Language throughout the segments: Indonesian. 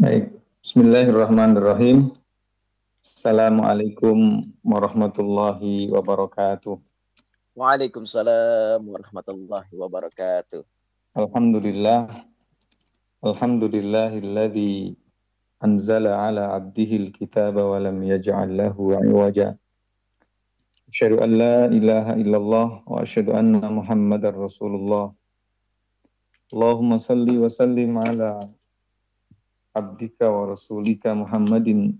Baik, Bismillahirrahmanirrahim. Assalamualaikum warahmatullahi wabarakatuh. Waalaikumsalam warahmatullahi wabarakatuh. Alhamdulillah. Alhamdulillahilladzi anzala ala abdihi alkitaba wa lam yaj'al lahu 'iwaja. Asyhadu an la ilaha illallah wa asyhadu anna Muhammadar Rasulullah. Allahumma salli wa sallim ala abdika wa Muhammadin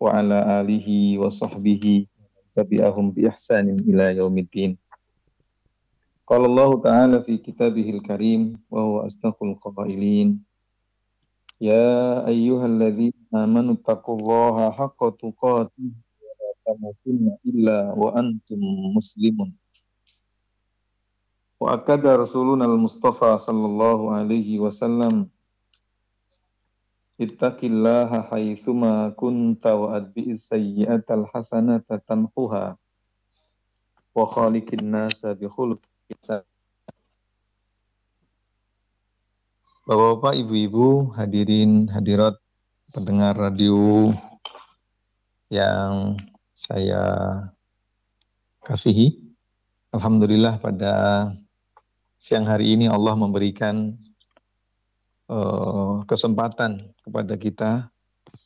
wa ala alihi wa sahbihi tabi'ahum bi ihsanin ila yaumiddin. Allah Ta'ala fi kitabihil karim wa huwa astaqul qailin Ya ayyuhalladzina amanu taqullaha haqqa tuqatih wa la illa wa antum muslimun. Wa akada al-Mustafa sallallahu alaihi wasallam Ittaqillaha haitsuma kunta wa adbi'is sayyi'atal hasanata tamhuha wa khaliqin nasa bi khuluqin Bapak-bapak, ibu-ibu, hadirin, hadirat, pendengar radio yang saya kasihi. Alhamdulillah pada siang hari ini Allah memberikan uh, kesempatan kepada kita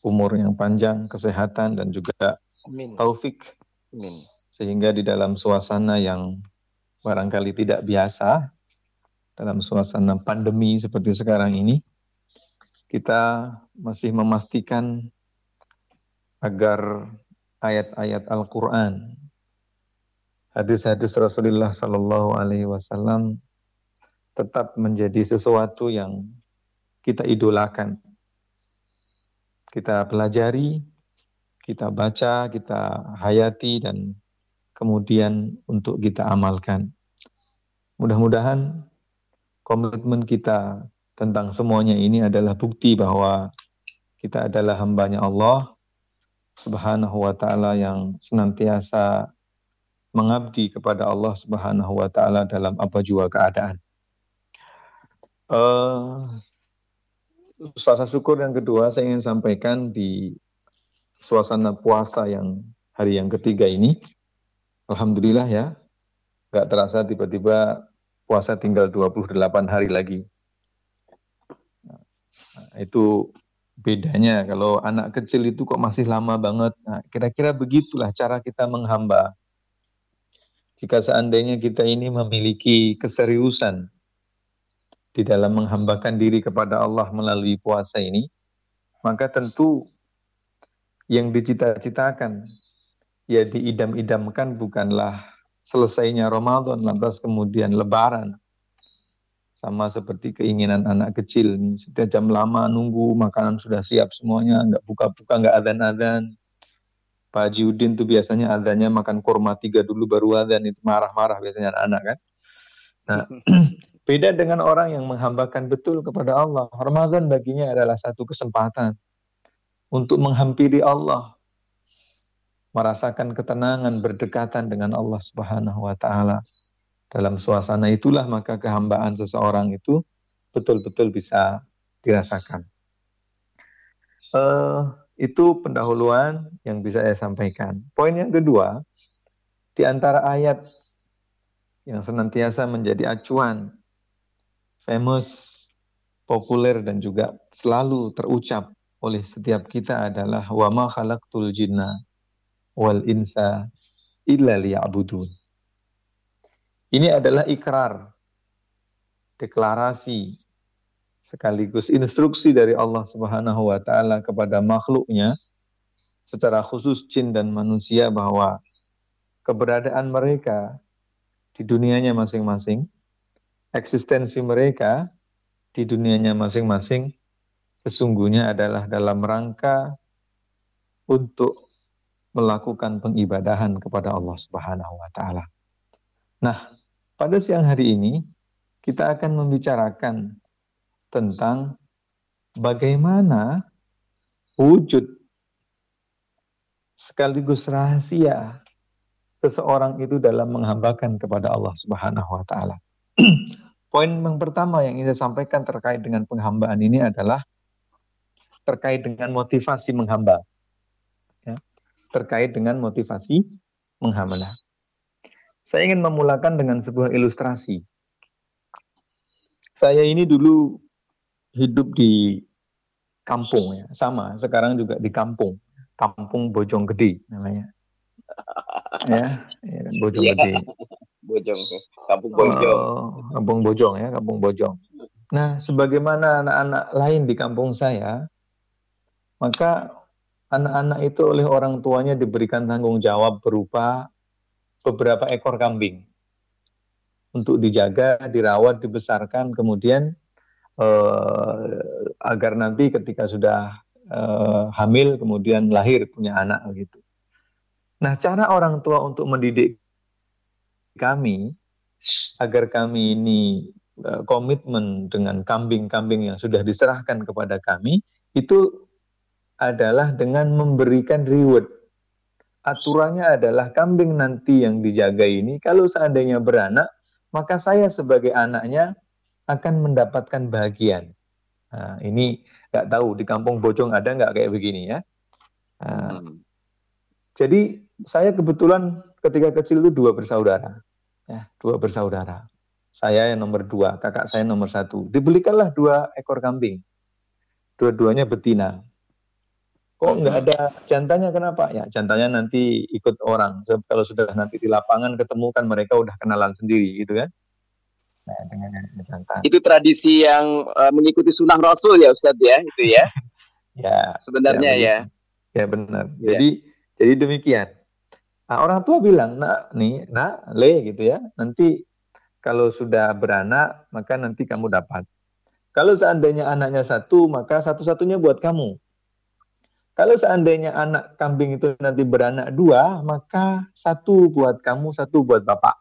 umur yang panjang, kesehatan dan juga Amin. taufik. Amin. Sehingga di dalam suasana yang barangkali tidak biasa, dalam suasana pandemi seperti sekarang ini, kita masih memastikan agar ayat-ayat Al-Quran, hadis-hadis Rasulullah Sallallahu Alaihi Wasallam tetap menjadi sesuatu yang kita idolakan. Kita pelajari, kita baca, kita hayati, dan kemudian untuk kita amalkan. Mudah-mudahan komitmen kita tentang semuanya ini adalah bukti bahwa kita adalah hambanya Allah subhanahu wa ta'ala yang senantiasa mengabdi kepada Allah subhanahu wa ta'ala dalam apa jua keadaan. Uh, Rasa syukur yang kedua saya ingin sampaikan di suasana puasa yang hari yang ketiga ini. Alhamdulillah ya, nggak terasa tiba-tiba puasa tinggal 28 hari lagi. Nah, itu bedanya kalau anak kecil itu kok masih lama banget. Nah, kira-kira begitulah cara kita menghamba. Jika seandainya kita ini memiliki keseriusan di dalam menghambakan diri kepada Allah melalui puasa ini, maka tentu yang dicita-citakan, ya diidam-idamkan bukanlah selesainya Ramadan, lantas kemudian lebaran. Sama seperti keinginan anak kecil nih, setiap jam lama nunggu makanan sudah siap semuanya, nggak buka-buka, nggak adan-adan. Pak Haji Udin tuh biasanya adanya makan kurma tiga dulu baru adan, itu marah-marah biasanya anak-anak kan. Nah, Beda dengan orang yang menghambakan betul kepada Allah. Ramadan baginya adalah satu kesempatan untuk menghampiri Allah, merasakan ketenangan berdekatan dengan Allah Subhanahu wa taala. Dalam suasana itulah maka kehambaan seseorang itu betul-betul bisa dirasakan. Uh, itu pendahuluan yang bisa saya sampaikan. Poin yang kedua, di antara ayat yang senantiasa menjadi acuan famous, populer dan juga selalu terucap oleh setiap kita adalah wa ma khalaqtul jinna wal insa illa liya'budun. Ini adalah ikrar, deklarasi, sekaligus instruksi dari Allah Subhanahu wa taala kepada makhluknya secara khusus jin dan manusia bahwa keberadaan mereka di dunianya masing-masing eksistensi mereka di dunianya masing-masing sesungguhnya adalah dalam rangka untuk melakukan pengibadahan kepada Allah Subhanahu wa taala. Nah, pada siang hari ini kita akan membicarakan tentang bagaimana wujud sekaligus rahasia seseorang itu dalam menghambakan kepada Allah Subhanahu wa taala. Poin yang pertama yang ingin saya sampaikan terkait dengan penghambaan ini adalah terkait dengan motivasi menghamba. Ya, terkait dengan motivasi menghamba. Saya ingin memulakan dengan sebuah ilustrasi. Saya ini dulu hidup di kampung ya, sama. Sekarang juga di kampung, kampung Bojong Gede namanya. ya, ya Bojong kampung Bojong. Oh, kampung Bojong ya, kampung Bojong. Nah, sebagaimana anak-anak lain di kampung saya, maka anak-anak itu oleh orang tuanya diberikan tanggung jawab berupa beberapa ekor kambing untuk dijaga, dirawat, dibesarkan, kemudian eh, agar nanti ketika sudah eh, hamil kemudian lahir punya anak gitu. Nah, cara orang tua untuk mendidik kami agar kami ini Eh, komitmen dengan kambing-kambing yang sudah diserahkan kepada kami itu adalah dengan memberikan reward. Aturannya adalah kambing nanti yang dijaga ini kalau seandainya beranak, maka saya sebagai anaknya akan mendapatkan bagian. Nah, ini nggak tahu di kampung Bojong ada nggak kayak begini ya. Nah, hmm. Jadi saya kebetulan ketika kecil itu dua bersaudara, ya dua bersaudara saya yang nomor dua, kakak saya nomor satu. Dibelikanlah dua ekor kambing. Dua-duanya betina. Kok nggak ada jantannya kenapa? Ya jantannya nanti ikut orang. So, kalau sudah nanti di lapangan ketemu kan mereka udah kenalan sendiri gitu kan. Nah, dengan jantan. Itu tradisi yang uh, mengikuti sunnah Rasul ya Ustadz ya itu ya. ya. Sebenarnya ya. Ya, ya benar. Ya. Jadi jadi demikian. Nah, orang tua bilang, nak nih, nak, le gitu ya, nanti kalau sudah beranak, maka nanti kamu dapat. Kalau seandainya anaknya satu, maka satu-satunya buat kamu. Kalau seandainya anak kambing itu nanti beranak dua, maka satu buat kamu, satu buat bapak.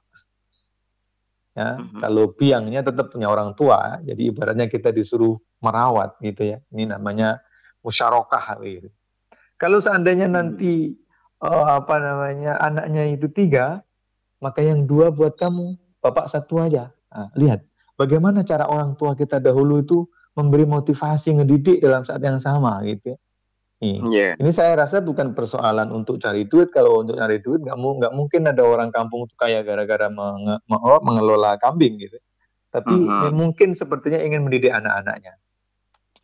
Ya, mm-hmm. kalau biangnya tetap punya orang tua, jadi ibaratnya kita disuruh merawat gitu ya. Ini namanya musyarakah gitu. Kalau seandainya mm-hmm. nanti oh, apa namanya anaknya itu tiga, maka yang dua buat kamu, bapak satu aja. Nah, lihat bagaimana cara orang tua kita dahulu itu memberi motivasi ngedidik dalam saat yang sama gitu ya. Yeah. Ini saya rasa bukan persoalan untuk cari duit. Kalau untuk cari duit nggak mu mungkin ada orang kampung itu kaya gara-gara menge mengelola kambing gitu. Tapi uh -huh. mungkin sepertinya ingin mendidik anak-anaknya.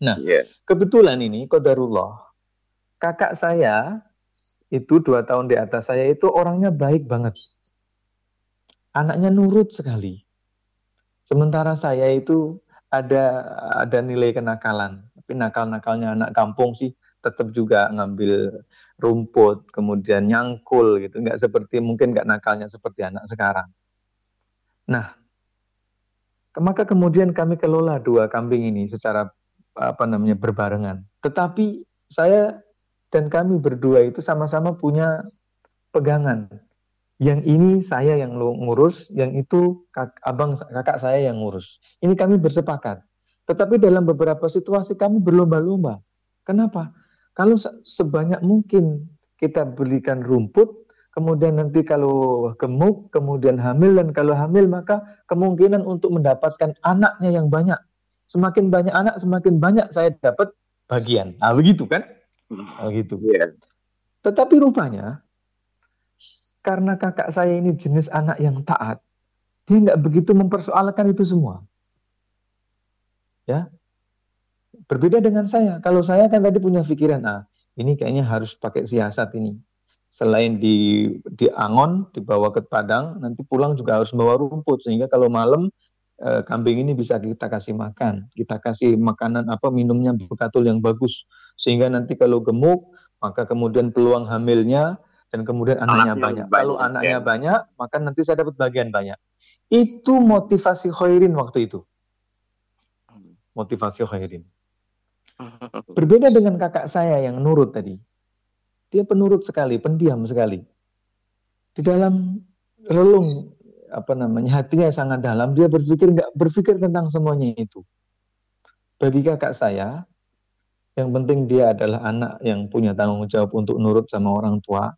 Nah, yeah. kebetulan ini kodarullah kakak saya itu dua tahun di atas saya itu orangnya baik banget anaknya nurut sekali. Sementara saya itu ada ada nilai kenakalan, tapi nakal-nakalnya anak kampung sih tetap juga ngambil rumput, kemudian nyangkul gitu, nggak seperti mungkin nggak nakalnya seperti anak sekarang. Nah, maka kemudian kami kelola dua kambing ini secara apa namanya berbarengan. Tetapi saya dan kami berdua itu sama-sama punya pegangan yang ini saya yang ngurus, yang itu kak, abang kakak saya yang ngurus. Ini kami bersepakat. Tetapi dalam beberapa situasi kami berlomba-lomba. Kenapa? Kalau sebanyak mungkin kita berikan rumput, kemudian nanti kalau gemuk, kemudian hamil, dan kalau hamil maka kemungkinan untuk mendapatkan anaknya yang banyak. Semakin banyak anak, semakin banyak saya dapat bagian. Nah begitu kan? Nah, begitu. Yeah. Tetapi rupanya karena kakak saya ini jenis anak yang taat, dia nggak begitu mempersoalkan itu semua. Ya, berbeda dengan saya. Kalau saya kan tadi punya pikiran, ah ini kayaknya harus pakai siasat ini. Selain di di angon, dibawa ke padang, nanti pulang juga harus bawa rumput sehingga kalau malam eh, kambing ini bisa kita kasih makan, kita kasih makanan apa minumnya bekatul yang bagus sehingga nanti kalau gemuk maka kemudian peluang hamilnya dan kemudian anaknya, banyak. banyak. Kalau anaknya ya. banyak, maka nanti saya dapat bagian banyak. Itu motivasi khairin waktu itu. Motivasi khairin. Berbeda dengan kakak saya yang nurut tadi. Dia penurut sekali, pendiam sekali. Di dalam relung apa namanya hatinya sangat dalam, dia berpikir nggak berpikir tentang semuanya itu. Bagi kakak saya, yang penting dia adalah anak yang punya tanggung jawab untuk nurut sama orang tua,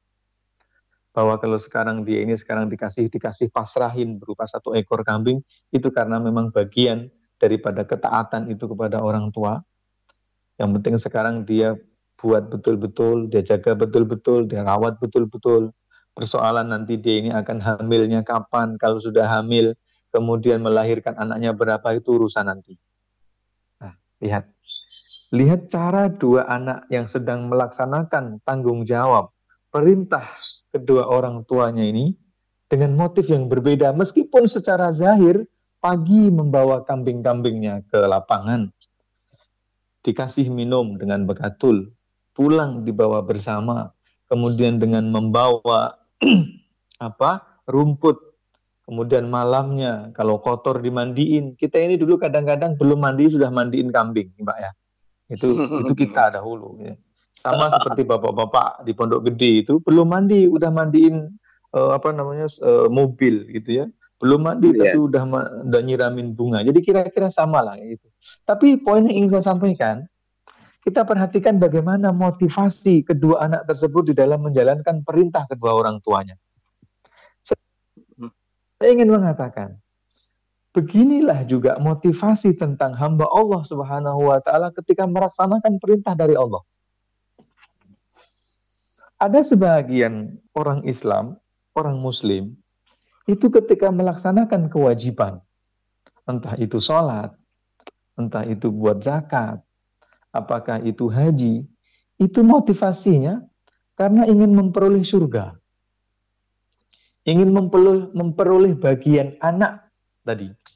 bahwa kalau sekarang dia ini sekarang dikasih dikasih pasrahin berupa satu ekor kambing itu karena memang bagian daripada ketaatan itu kepada orang tua. Yang penting sekarang dia buat betul-betul, dia jaga betul-betul, dia rawat betul-betul. Persoalan nanti dia ini akan hamilnya kapan, kalau sudah hamil, kemudian melahirkan anaknya berapa itu urusan nanti. Nah, lihat. Lihat cara dua anak yang sedang melaksanakan tanggung jawab perintah kedua orang tuanya ini dengan motif yang berbeda meskipun secara zahir pagi membawa kambing-kambingnya ke lapangan. Dikasih minum dengan bekatul pulang dibawa bersama kemudian dengan membawa apa rumput. Kemudian malamnya kalau kotor dimandiin. Kita ini dulu kadang-kadang belum mandi sudah mandiin kambing Mbak ya itu itu kita dahulu ya. Sama seperti bapak-bapak di Pondok Gede itu belum mandi udah mandiin uh, apa namanya uh, mobil gitu ya. Belum mandi yeah. tapi udah udah nyiramin bunga. Jadi kira-kira sama lah itu. Tapi poin yang ingin saya sampaikan kita perhatikan bagaimana motivasi kedua anak tersebut di dalam menjalankan perintah kedua orang tuanya. Saya ingin mengatakan, Beginilah juga motivasi tentang hamba Allah Subhanahu wa taala ketika melaksanakan perintah dari Allah. Ada sebagian orang Islam, orang muslim itu ketika melaksanakan kewajiban, entah itu sholat, entah itu buat zakat, apakah itu haji, itu motivasinya karena ingin memperoleh surga. Ingin memperoleh, memperoleh bagian anak tadi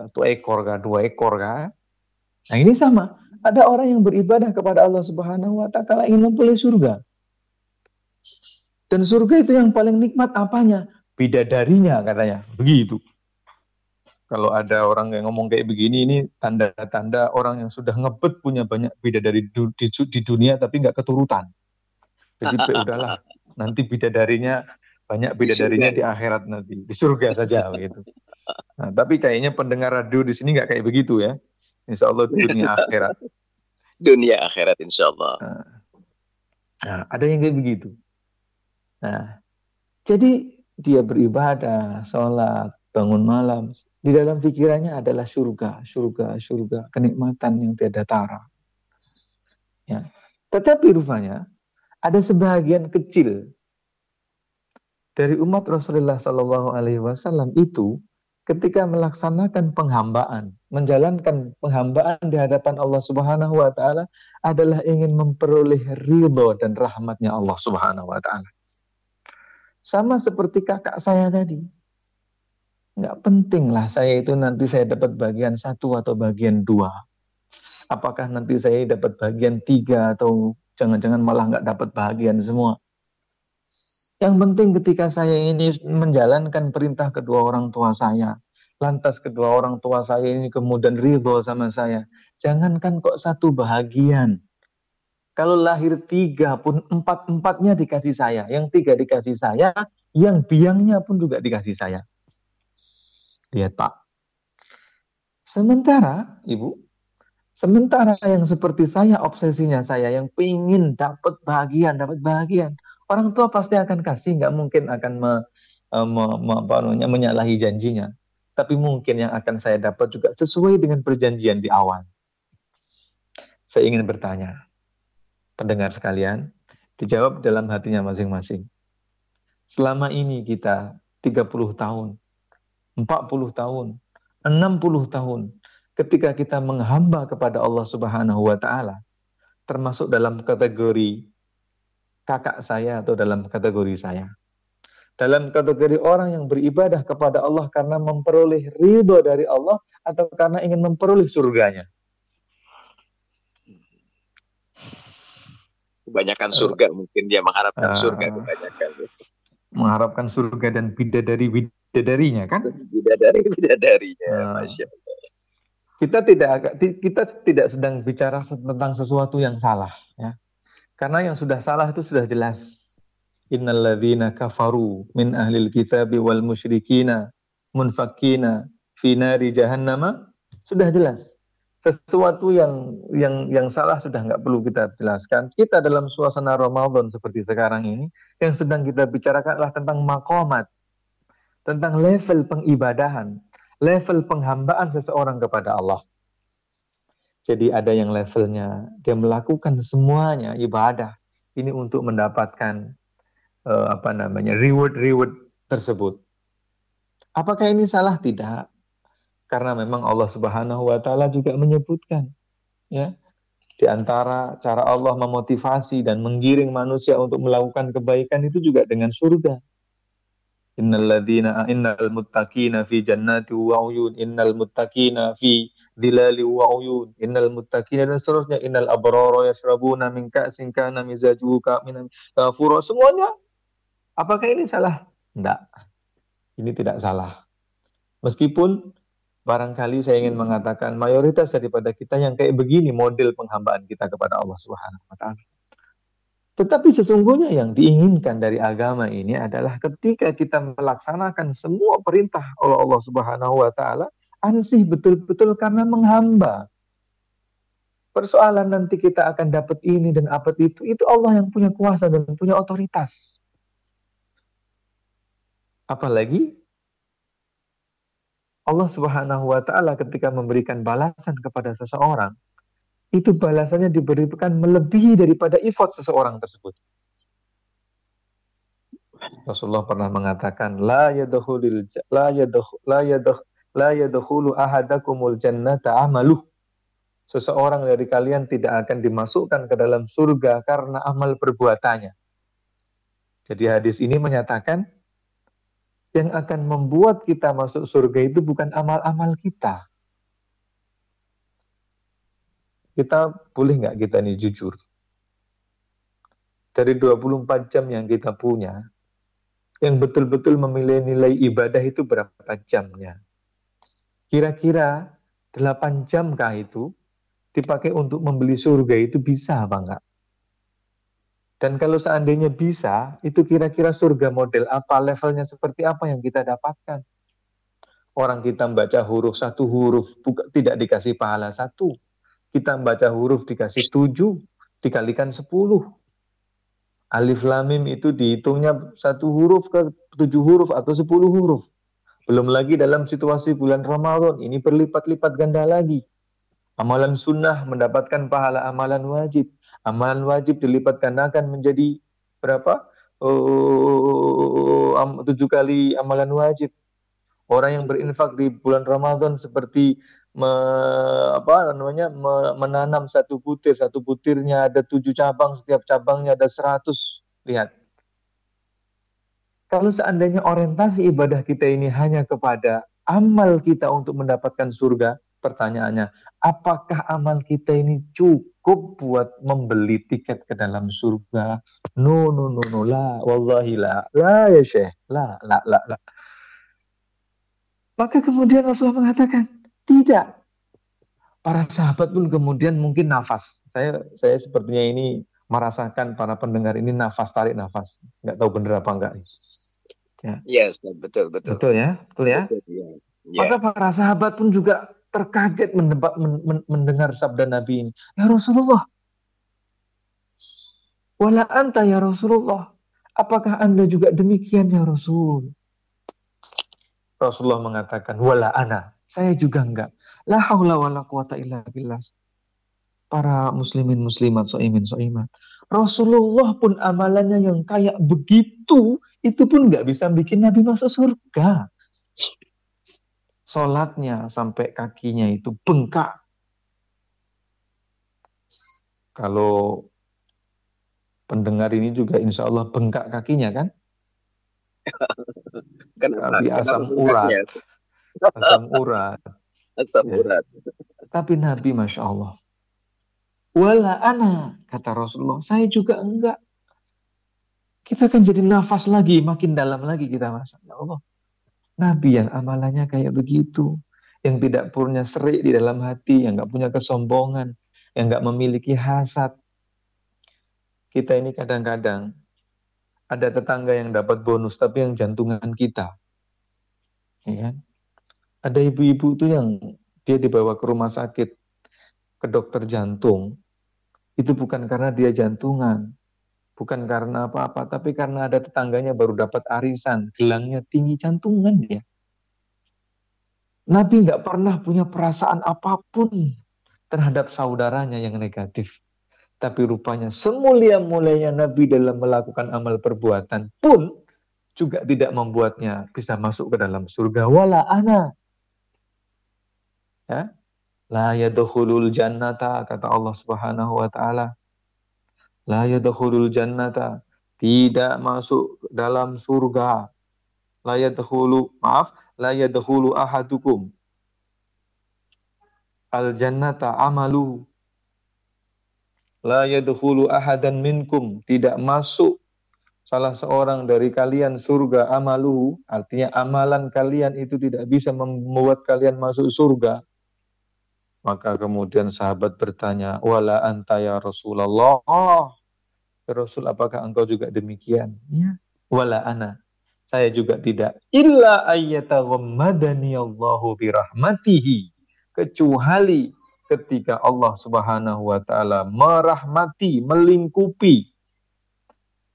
satu ekor kah, dua ekor kah? Nah ini sama. Ada orang yang beribadah kepada Allah Subhanahu wa taala ingin memperoleh surga. Dan surga itu yang paling nikmat apanya? Bidadarinya katanya. Begitu. Kalau ada orang yang ngomong kayak begini, ini tanda-tanda orang yang sudah ngebet punya banyak bidadari di, di, di dunia tapi nggak keturutan. Jadi udahlah, nanti bidadarinya banyak bidadarinya di akhirat nanti, di surga saja gitu. Nah, tapi kayaknya pendengar radio di sini nggak kayak begitu ya. Insya Allah dunia akhirat. dunia akhirat insya Allah. Nah, nah, ada yang kayak begitu. Nah, jadi dia beribadah, sholat, bangun malam. Di dalam pikirannya adalah surga, surga, surga, kenikmatan yang tiada tara. Ya. Tetapi rupanya ada sebagian kecil dari umat Rasulullah Shallallahu Alaihi Wasallam itu ketika melaksanakan penghambaan, menjalankan penghambaan di hadapan Allah Subhanahu wa taala adalah ingin memperoleh ridho dan rahmatnya Allah Subhanahu wa taala. Sama seperti kakak saya tadi. Nggak penting lah saya itu nanti saya dapat bagian satu atau bagian dua. Apakah nanti saya dapat bagian tiga atau jangan-jangan malah nggak dapat bagian semua. Yang penting ketika saya ini menjalankan perintah kedua orang tua saya, lantas kedua orang tua saya ini kemudian ridho sama saya, jangankan kok satu bahagian. Kalau lahir tiga pun empat-empatnya dikasih saya, yang tiga dikasih saya, yang biangnya pun juga dikasih saya. Lihat Pak. Sementara, Ibu, sementara yang seperti saya obsesinya saya, yang pingin dapat bagian, dapat bagian, orang tua pasti akan kasih, nggak mungkin akan me, e, me, me, apa namanya, menyalahi janjinya. Tapi mungkin yang akan saya dapat juga sesuai dengan perjanjian di awal. Saya ingin bertanya, pendengar sekalian, dijawab dalam hatinya masing-masing. Selama ini kita 30 tahun, 40 tahun, 60 tahun, ketika kita menghamba kepada Allah Subhanahu wa taala, termasuk dalam kategori kakak saya atau dalam kategori saya. Dalam kategori orang yang beribadah kepada Allah karena memperoleh ridho dari Allah atau karena ingin memperoleh surganya. Kebanyakan surga mungkin dia mengharapkan uh, surga kebanyakan. Mengharapkan surga dan bidadari bidadarinya kan? Bidadari bidadarinya, uh, masya Allah. Kita tidak kita tidak sedang bicara tentang sesuatu yang salah. Karena yang sudah salah itu sudah jelas. Innalladzina kafaru min ahlil kitabi wal musyrikina munfakina fi nari jahannama sudah jelas. Sesuatu yang yang yang salah sudah nggak perlu kita jelaskan. Kita dalam suasana Ramadan seperti sekarang ini yang sedang kita bicarakan adalah tentang makomat, tentang level pengibadahan, level penghambaan seseorang kepada Allah. Jadi ada yang levelnya dia melakukan semuanya ibadah ini untuk mendapatkan uh, apa namanya reward-reward tersebut. Apakah ini salah? Tidak. Karena memang Allah Subhanahu wa taala juga menyebutkan ya di antara cara Allah memotivasi dan menggiring manusia untuk melakukan kebaikan itu juga dengan surga. Innal ladina innal muttaqina fi jannati wa uyun innal muttaqina fi dilali wa uyun innal muttaqina dan seterusnya innal abrara yashrabuna min ka'sin kana mizajuhu ka'minan kafura semuanya apakah ini salah? Tidak. Ini tidak salah. Meskipun barangkali saya ingin mengatakan mayoritas daripada kita yang kayak begini model penghambaan kita kepada Allah Subhanahu wa taala. Tetapi sesungguhnya yang diinginkan dari agama ini adalah ketika kita melaksanakan semua perintah oleh Allah Subhanahu wa taala, ansih betul-betul karena menghamba. Persoalan nanti kita akan dapat ini dan apa itu, itu Allah yang punya kuasa dan punya otoritas. Apalagi Allah Subhanahu wa taala ketika memberikan balasan kepada seseorang, itu balasannya diberikan melebihi daripada effort seseorang tersebut. Rasulullah pernah mengatakan la la yadkhul la yadkhul la yadkhulu ahadakumul jannata amaluh. Seseorang dari kalian tidak akan dimasukkan ke dalam surga karena amal perbuatannya. Jadi hadis ini menyatakan yang akan membuat kita masuk surga itu bukan amal-amal kita. Kita boleh nggak kita ini jujur? Dari 24 jam yang kita punya, yang betul-betul memilih nilai ibadah itu berapa jamnya? Kira-kira 8 jam kah itu dipakai untuk membeli surga itu bisa apa enggak? Dan kalau seandainya bisa, itu kira-kira surga model apa, levelnya seperti apa yang kita dapatkan. Orang kita membaca huruf satu huruf buka, tidak dikasih pahala satu. Kita membaca huruf dikasih tujuh, dikalikan sepuluh. Alif lamim itu dihitungnya satu huruf ke tujuh huruf atau sepuluh huruf. Belum lagi dalam situasi bulan Ramadan, ini berlipat-lipat ganda lagi. Amalan sunnah mendapatkan pahala amalan wajib Amalan wajib dilipat gandakan menjadi berapa? Oh, tujuh kali amalan wajib. Orang yang berinfak di bulan Ramadan seperti me, apa namanya me, menanam satu butir, satu butirnya ada tujuh cabang, setiap cabangnya ada seratus. Lihat. Kalau seandainya orientasi ibadah kita ini hanya kepada amal kita untuk mendapatkan surga, pertanyaannya, apakah amal kita ini cukup buat membeli tiket ke dalam surga? No, no, no, no, la, wallahi la, la ya syekh, la, la, la, la. Maka kemudian Rasulullah mengatakan, tidak. Para sahabat pun kemudian mungkin nafas. Saya saya sepertinya ini merasakan para pendengar ini nafas tarik nafas. Nggak tahu benar apa enggak. Ya. Yes, betul, betul. Betul ya, betul ya. Betul, ya. Maka para sahabat pun juga terkaget mendebat, mendengar sabda Nabi ini. Ya Rasulullah, wala anta ya Rasulullah, apakah anda juga demikian ya Rasul? Rasulullah mengatakan, wala ana, saya juga enggak. La haula wala quwata illa billah. Para muslimin muslimat so'imin so'imat. Rasulullah pun amalannya yang kayak begitu, itu pun nggak bisa bikin Nabi masuk surga sholatnya sampai kakinya itu bengkak. Kalau pendengar ini juga insya Allah bengkak kakinya kan? Kenapa? Tapi asam urat. Asam urat. Asam ya. urat. Tapi Nabi Masya Allah. Wala ana, kata Rasulullah. Saya juga enggak. Kita kan jadi nafas lagi, makin dalam lagi kita Masya Allah. Nabi yang amalannya kayak begitu, yang tidak punya serik di dalam hati, yang nggak punya kesombongan, yang nggak memiliki hasad. Kita ini kadang-kadang ada tetangga yang dapat bonus, tapi yang jantungan kita. Ya kan? Ada ibu-ibu tuh yang dia dibawa ke rumah sakit, ke dokter jantung, itu bukan karena dia jantungan, Bukan karena apa-apa, tapi karena ada tetangganya baru dapat arisan, gelangnya tinggi jantungan dia. Nabi nggak pernah punya perasaan apa pun terhadap saudaranya yang negatif. Tapi rupanya semulia-mulianya Nabi dalam melakukan amal perbuatan pun juga tidak membuatnya bisa masuk ke dalam surga. Wala ana. Ya. La yadkhulul jannata kata Allah Subhanahu wa taala. La yadkhulul jannata tidak masuk dalam surga. La yadkhulu maaf, la yadkhulu ahadukum al jannata amalu la yadkhulu ahadan minkum tidak masuk salah seorang dari kalian surga amalu artinya amalan kalian itu tidak bisa membuat kalian masuk surga maka kemudian sahabat bertanya wala anta ya Rasulullah? Oh, ya Rasul apakah engkau juga demikian? Ya wala ana. Saya juga tidak. Illa ayyataghammadani Allahu birahmatihi. Kecuali ketika Allah Subhanahu wa taala merahmati, melingkupi,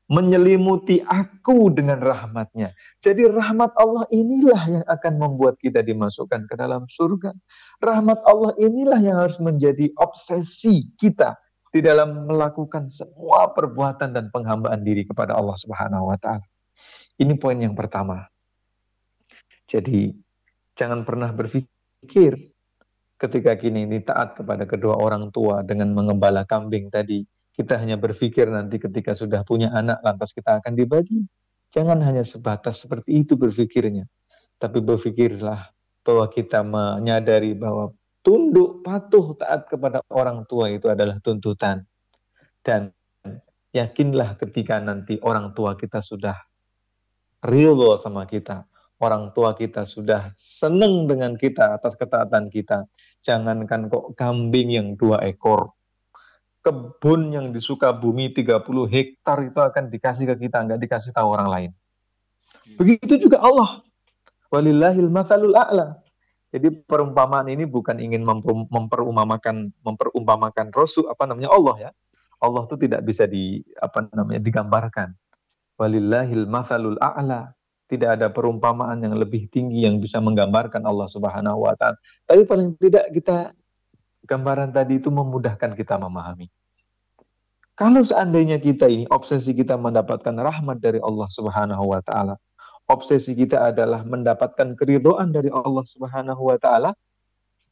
menyelimuti aku dengan rahmatnya. Jadi rahmat Allah inilah yang akan membuat kita dimasukkan ke dalam surga. Rahmat Allah inilah yang harus menjadi obsesi kita di dalam melakukan semua perbuatan dan penghambaan diri kepada Allah Subhanahu wa taala. Ini poin yang pertama. Jadi jangan pernah berpikir ketika kini ini taat kepada kedua orang tua dengan mengembala kambing tadi, kita hanya berpikir nanti ketika sudah punya anak lantas kita akan dibagi. Jangan hanya sebatas seperti itu berpikirnya. Tapi berpikirlah bahwa kita menyadari bahwa tunduk patuh taat kepada orang tua itu adalah tuntutan. Dan yakinlah ketika nanti orang tua kita sudah ridho sama kita, orang tua kita sudah senang dengan kita atas ketaatan kita, Jangankan kok kambing yang dua ekor, kebun yang disuka bumi 30 hektar itu akan dikasih ke kita, nggak dikasih tahu orang lain. Begitu juga Allah. Walillahil mathalul a'la. Jadi perumpamaan ini bukan ingin memperumpamakan memperumpamakan Rasul apa namanya Allah ya. Allah itu tidak bisa di apa namanya digambarkan. Walillahil mathalul a'la. Tidak ada perumpamaan yang lebih tinggi yang bisa menggambarkan Allah Subhanahu wa taala. Tapi paling tidak kita gambaran tadi itu memudahkan kita memahami. Kalau seandainya kita ini obsesi kita mendapatkan rahmat dari Allah Subhanahu wa taala, obsesi kita adalah mendapatkan keridhaan dari Allah Subhanahu wa taala,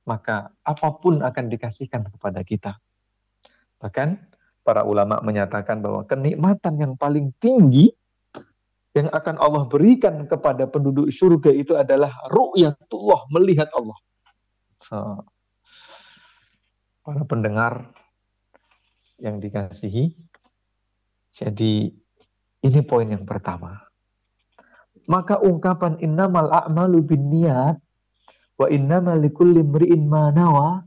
maka apa pun akan dikasihkan kepada kita. Bahkan para ulama menyatakan bahwa kenikmatan yang paling tinggi yang akan Allah berikan kepada penduduk surga itu adalah ru'yatullah, melihat Allah. So, para pendengar yang dikasihi, jadi ini poin yang pertama. Maka ungkapan innamal a'malu bin niat wa innamal likulli mri'in ma nawa.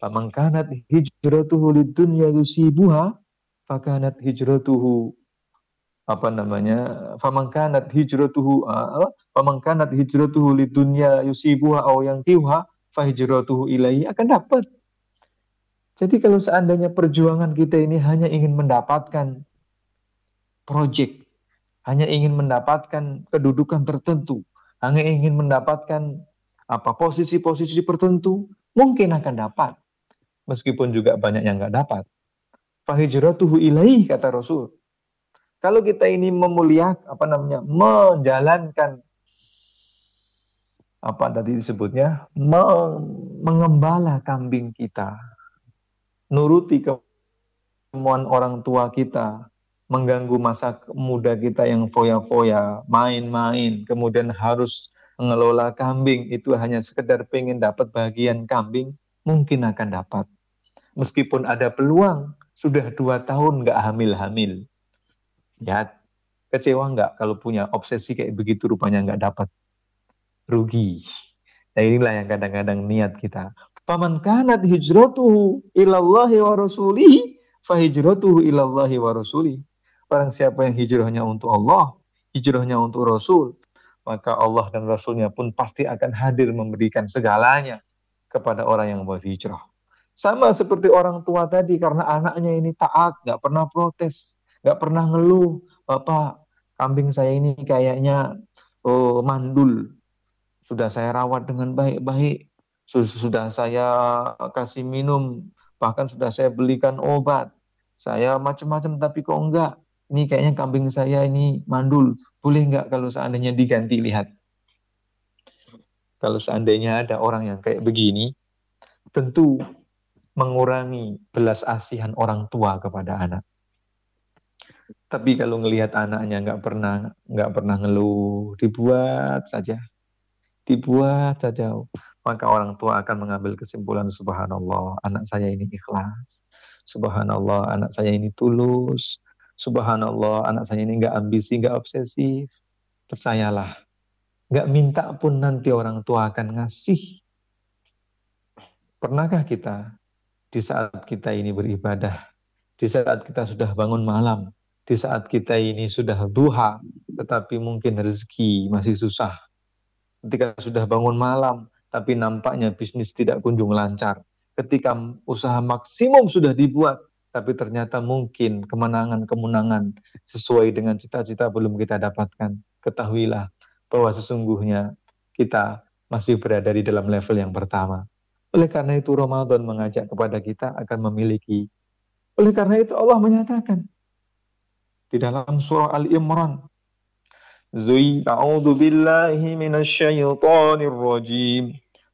Faman kanat hijratuhu lid dunya yusibuha fakanat hijratuhu apa namanya famangkanat hijratuhu apa famangkanat hijratuhu lidunya yusibuha aw yang tiwa fahijratuhu ilaihi akan dapat. Jadi kalau seandainya perjuangan kita ini hanya ingin mendapatkan project hanya ingin mendapatkan kedudukan tertentu. Hanya ingin mendapatkan apa posisi-posisi tertentu mungkin akan dapat. Meskipun juga banyak yang nggak dapat. Fahijratuhu ilaihi kata Rasul. Kalau kita ini memuliakan apa namanya menjalankan apa tadi disebutnya mengembala kambing kita, nuruti kemauan orang tua kita, mengganggu masa muda kita yang foya-foya, main-main, kemudian harus mengelola kambing itu hanya sekedar pengen dapat bagian kambing, mungkin akan dapat. Meskipun ada peluang, sudah dua tahun nggak hamil-hamil. Ya, kecewa nggak kalau punya obsesi kayak begitu rupanya nggak dapat. Rugi. Nah inilah yang kadang-kadang niat kita. Paman kanat hijratuhu ilallahi wa rasulihi fahijratuhu ilallahi wa rasulihi. Barang siapa yang hijrahnya untuk Allah, hijrahnya untuk Rasul, maka Allah dan Rasulnya pun pasti akan hadir memberikan segalanya kepada orang yang berhijrah. Sama seperti orang tua tadi, karena anaknya ini taat, nggak pernah protes nggak pernah ngeluh, Bapak, kambing saya ini kayaknya oh, mandul. Sudah saya rawat dengan baik-baik, sudah saya kasih minum Bahkan sudah saya belikan obat. Saya macam-macam tapi kok enggak. Ini kayaknya kambing saya ini mandul. Boleh enggak kalau seandainya diganti lihat? Kalau seandainya ada orang yang kayak begini, tentu mengurangi belas asihan orang tua kepada anak. Tapi kalau ngelihat anaknya nggak pernah nggak pernah ngeluh, dibuat saja, dibuat saja, maka orang tua akan mengambil kesimpulan Subhanallah, anak saya ini ikhlas, Subhanallah, anak saya ini tulus, Subhanallah, anak saya ini nggak ambisi, nggak obsesif. Percayalah, nggak minta pun nanti orang tua akan ngasih. Pernahkah kita di saat kita ini beribadah, di saat kita sudah bangun malam, di saat kita ini sudah duha, tetapi mungkin rezeki masih susah. Ketika sudah bangun malam, tapi nampaknya bisnis tidak kunjung lancar. Ketika usaha maksimum sudah dibuat, tapi ternyata mungkin kemenangan-kemenangan sesuai dengan cita-cita belum kita dapatkan. Ketahuilah bahwa sesungguhnya kita masih berada di dalam level yang pertama. Oleh karena itu Ramadan mengajak kepada kita akan memiliki. Oleh karena itu Allah menyatakan, di dalam surah Al-Imran. A'udzu billahi minasyaitonir rajim.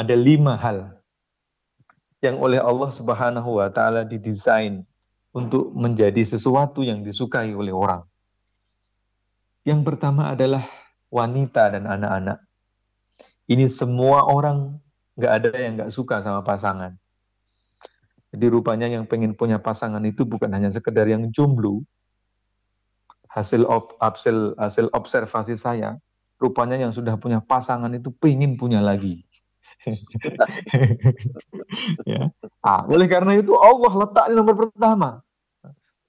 Ada lima hal yang oleh Allah Subhanahu wa taala didesain untuk menjadi sesuatu yang disukai oleh orang. Yang pertama adalah wanita dan anak-anak. Ini semua orang nggak ada yang nggak suka sama pasangan. Jadi rupanya yang pengen punya pasangan itu bukan hanya sekedar yang jomblo. Hasil op, hasil, hasil observasi saya, rupanya yang sudah punya pasangan itu pengen punya lagi. Ya. ah, oleh karena itu Allah letak di nomor pertama.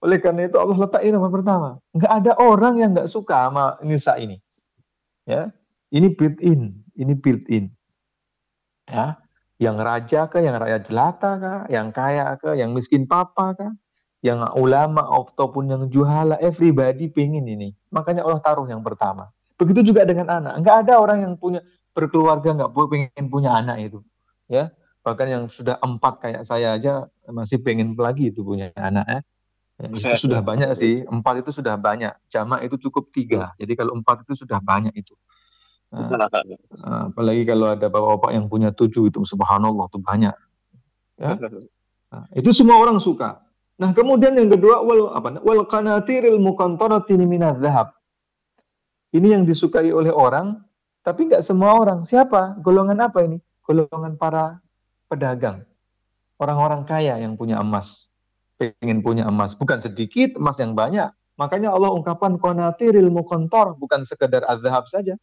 Oleh karena itu Allah letak di nomor pertama. Nggak ada orang yang nggak suka sama Nisa ini. Ya, ini built in, ini built in. Ya, yang raja kah, yang rakyat jelata kah, yang kaya kah, yang miskin papa kah, yang ulama ataupun yang juhala, everybody pengen ini. Makanya Allah taruh yang pertama. Begitu juga dengan anak. Enggak ada orang yang punya berkeluarga nggak pengen punya anak itu, ya. Bahkan yang sudah empat kayak saya aja masih pengen lagi itu punya anak ya. ya itu sudah banyak sih, empat itu sudah banyak. Jamak itu cukup tiga. Jadi kalau empat itu sudah banyak itu. Nah, apalagi kalau ada bapak-bapak yang punya tujuh itu subhanallah itu banyak. Ya? Nah, itu semua orang suka. Nah, kemudian yang kedua wal apa? Wal qanatiril muqantarati minaz zahab. Ini yang disukai oleh orang, tapi nggak semua orang. Siapa? Golongan apa ini? Golongan para pedagang. Orang-orang kaya yang punya emas. Pengen punya emas. Bukan sedikit, emas yang banyak. Makanya Allah ungkapkan qanatiril muqantar. Bukan sekedar azhab saja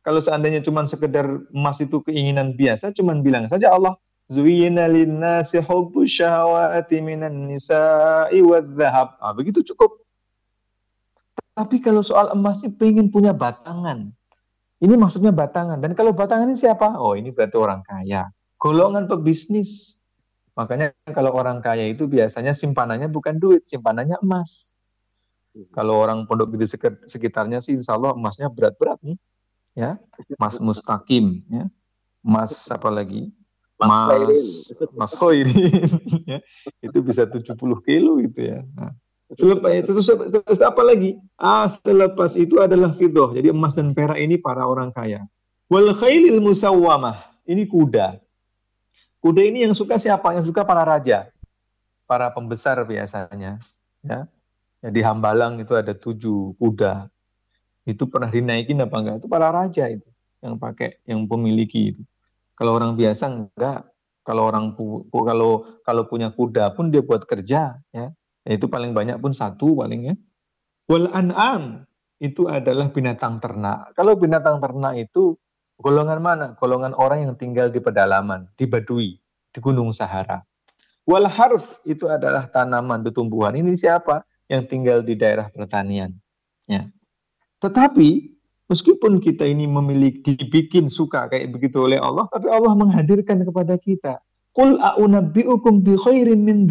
kalau seandainya cuma sekedar emas itu keinginan biasa, cuma bilang saja Allah, Zuyina linnasi hubbu syahawati minan nisa'i. Ah, begitu cukup. Tapi kalau soal emasnya pengen punya batangan. Ini maksudnya batangan. Dan kalau batangan ini siapa? Oh ini berarti orang kaya. Golongan pebisnis. Makanya kalau orang kaya itu biasanya simpanannya bukan duit, simpanannya emas. Kalau orang pondok di sekitarnya sih insya Allah emasnya berat-berat nih ya Mas Mustaqim ya Mas apa lagi Mas Mas, Mas Khairin ya itu bisa 70 kilo gitu ya nah, selepas itu terus, terus apa lagi? Ah selepas itu adalah fidoh jadi emas dan perak ini para orang kaya. Wal khailil musawwamah. Ini kuda. Kuda ini yang suka siapa? Yang suka para raja. Para pembesar biasanya ya. Ya, di Hambalang itu ada tujuh kuda. Itu pernah dinaikin apa enggak? Itu para raja itu yang pakai yang pemiliki itu. Kalau orang biasa enggak. Kalau orang kalau kalau punya kuda pun dia buat kerja ya itu paling banyak pun satu paling ya wal an'am itu adalah binatang ternak kalau binatang ternak itu golongan mana golongan orang yang tinggal di pedalaman di badui di Gunung Sahara. Wal harf itu adalah tanaman tumbuhan. Ini siapa? Yang tinggal di daerah pertanian. Ya. Tetapi meskipun kita ini memiliki dibikin suka kayak begitu oleh Allah, tapi Allah menghadirkan kepada kita. Qul a'unabbi'ukum bi khairin min.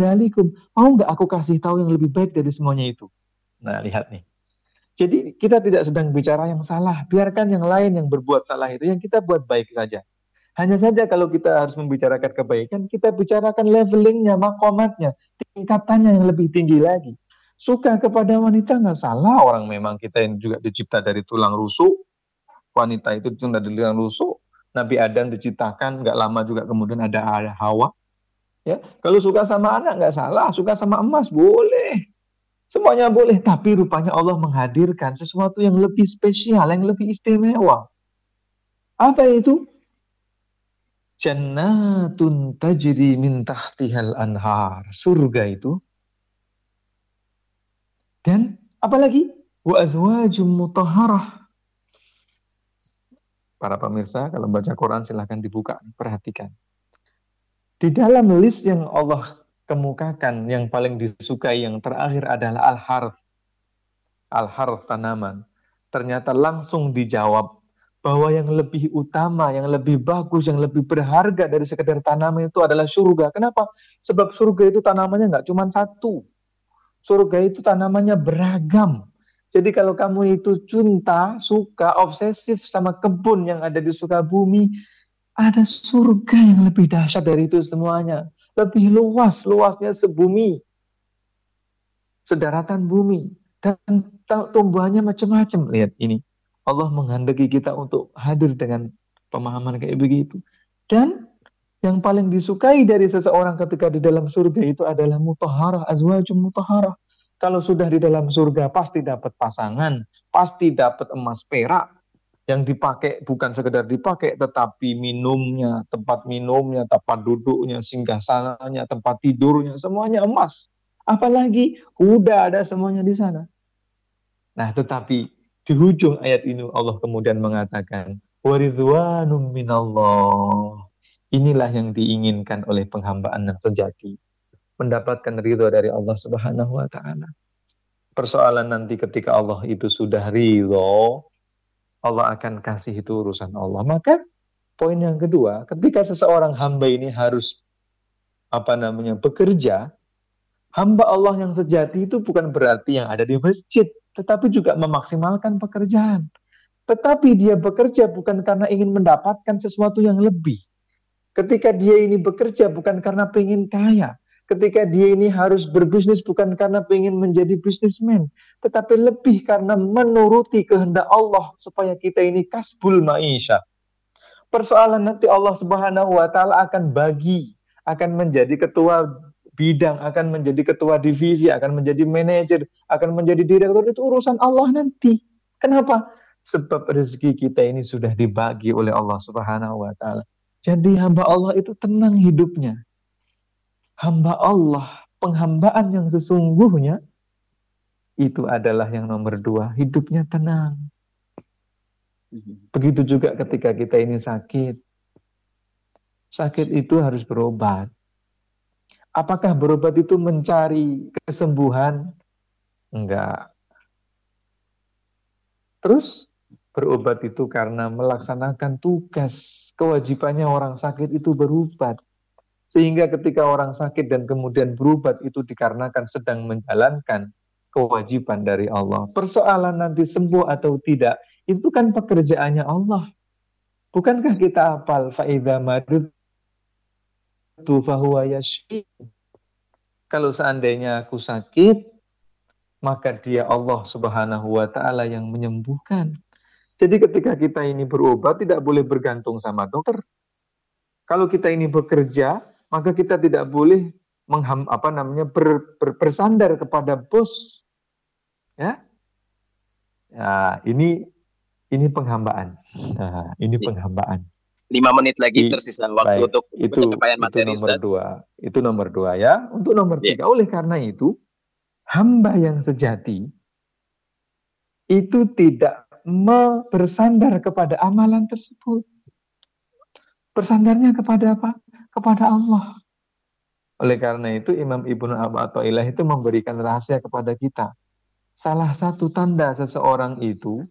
Mau nggak aku kasih tahu yang lebih baik dari semuanya itu? Nah, lihat nih. Jadi kita tidak sedang bicara yang salah. Biarkan yang lain yang berbuat salah itu yang kita buat baik saja. Hanya saja kalau kita harus membicarakan kebaikan, kita bicarakan levelingnya, makomatnya, tingkatannya yang lebih tinggi lagi. Suka kepada wanita nggak salah, orang memang kita yang juga dicipta dari tulang rusuk. Wanita itu cuma dari tulang rusuk. Nabi Adam diciptakan nggak lama juga kemudian ada, Hawa. Ya, kalau suka sama anak nggak salah, suka sama emas boleh. Semuanya boleh, tapi rupanya Allah menghadirkan sesuatu yang lebih spesial, yang lebih istimewa. Apa itu? Jannatun tajri min tahtihal anhar. Surga itu. Dan apalagi? Wa azwajum mutahharah. Para pemirsa, kalau baca Quran silahkan dibuka, perhatikan. Di dalam list yang Allah kemukakan, yang paling disukai, yang terakhir adalah al-harf. Al-harf tanaman. Ternyata langsung dijawab bahwa yang lebih utama, yang lebih bagus, yang lebih berharga dari sekedar tanaman itu adalah surga. Kenapa? Sebab surga itu tanamannya nggak cuma satu. Surga itu tanamannya beragam. Jadi kalau kamu itu cinta, suka, obsesif sama kebun yang ada di Sukabumi, ada surga yang lebih dahsyat dari itu semuanya. Lebih luas, luasnya sebumi. Sedaratan bumi. Dan tumbuhannya macam-macam. Lihat ini Allah menghendaki kita untuk hadir dengan pemahaman kayak begitu. Dan yang paling disukai dari seseorang ketika di dalam surga itu adalah mutaharah, azwajum mutaharah. Kalau sudah di dalam surga pasti dapat pasangan, pasti dapat emas perak yang dipakai bukan sekedar dipakai tetapi minumnya, tempat minumnya, tempat duduknya, singgah sananya, tempat tidurnya semuanya emas. Apalagi kuda ada semuanya di sana. Nah, tetapi di ujung ayat ini Allah kemudian mengatakan, Waridwanum minallah. Inilah yang diinginkan oleh penghambaan yang sejati. Mendapatkan ridho dari Allah subhanahu wa ta'ala. Persoalan nanti ketika Allah itu sudah ridho, Allah akan kasih itu urusan Allah. Maka poin yang kedua, ketika seseorang hamba ini harus apa namanya bekerja, hamba Allah yang sejati itu bukan berarti yang ada di masjid, tetapi juga memaksimalkan pekerjaan. Tetapi dia bekerja bukan karena ingin mendapatkan sesuatu yang lebih. Ketika dia ini bekerja bukan karena pengen kaya. Ketika dia ini harus berbisnis bukan karena pengen menjadi bisnismen. Tetapi lebih karena menuruti kehendak Allah supaya kita ini kasbul maisha. Persoalan nanti Allah subhanahu wa ta'ala akan bagi. Akan menjadi ketua bidang, akan menjadi ketua divisi, akan menjadi manajer, akan menjadi direktur itu urusan Allah nanti. Kenapa? Sebab rezeki kita ini sudah dibagi oleh Allah Subhanahu wa taala. Jadi hamba Allah itu tenang hidupnya. Hamba Allah, penghambaan yang sesungguhnya itu adalah yang nomor dua, hidupnya tenang. Begitu juga ketika kita ini sakit. Sakit itu harus berobat. Apakah berobat itu mencari kesembuhan? Enggak. Terus berobat itu karena melaksanakan tugas kewajibannya orang sakit itu berobat. Sehingga ketika orang sakit dan kemudian berobat itu dikarenakan sedang menjalankan kewajiban dari Allah. Persoalan nanti sembuh atau tidak, itu kan pekerjaannya Allah. Bukankah kita hafal faida madud fahuwa yashfi. Kalau seandainya aku sakit, maka dia Allah Subhanahu wa taala yang menyembuhkan. Jadi ketika kita ini berobat tidak boleh bergantung sama dokter. Kalau kita ini bekerja, maka kita tidak boleh mengham, apa namanya ber, ber, bersandar kepada bos. Ya. Ya, ini ini penghambaan. Nah, ini penghambaan lima menit lagi tersisa waktu baik, untuk itu, pencapaian materi. Itu nomor Ustaz. dua. Itu nomor dua ya. Untuk nomor yeah. tiga, oleh karena itu hamba yang sejati itu tidak bersandar kepada amalan tersebut. Bersandarnya kepada apa? Kepada Allah. Oleh karena itu Imam Ibnu Ilah itu memberikan rahasia kepada kita. Salah satu tanda seseorang itu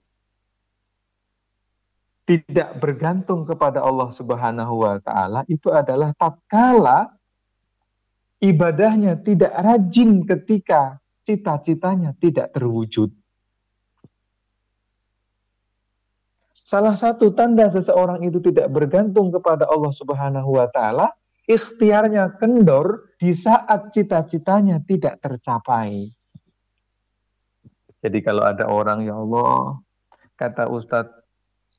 tidak bergantung kepada Allah Subhanahu wa taala itu adalah tatkala ibadahnya tidak rajin ketika cita-citanya tidak terwujud. Salah satu tanda seseorang itu tidak bergantung kepada Allah Subhanahu wa taala ikhtiarnya kendor di saat cita-citanya tidak tercapai. Jadi kalau ada orang ya Allah, kata Ustadz